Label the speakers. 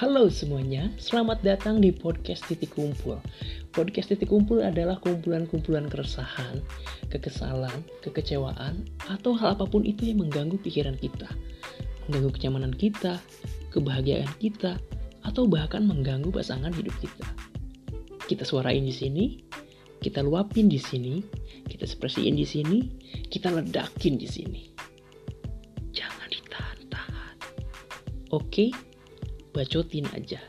Speaker 1: Halo semuanya, selamat datang di podcast Titik Kumpul. Podcast Titik Kumpul adalah kumpulan-kumpulan keresahan, kekesalan, kekecewaan, atau hal apa pun itu yang mengganggu pikiran kita, mengganggu kenyamanan kita, kebahagiaan kita, atau bahkan mengganggu pasangan hidup kita. Kita suarain di sini, kita luapin di sini, kita ekspresiin di sini, kita ledakin di sini. Jangan ditahan-tahan. Oke? Bacotin aja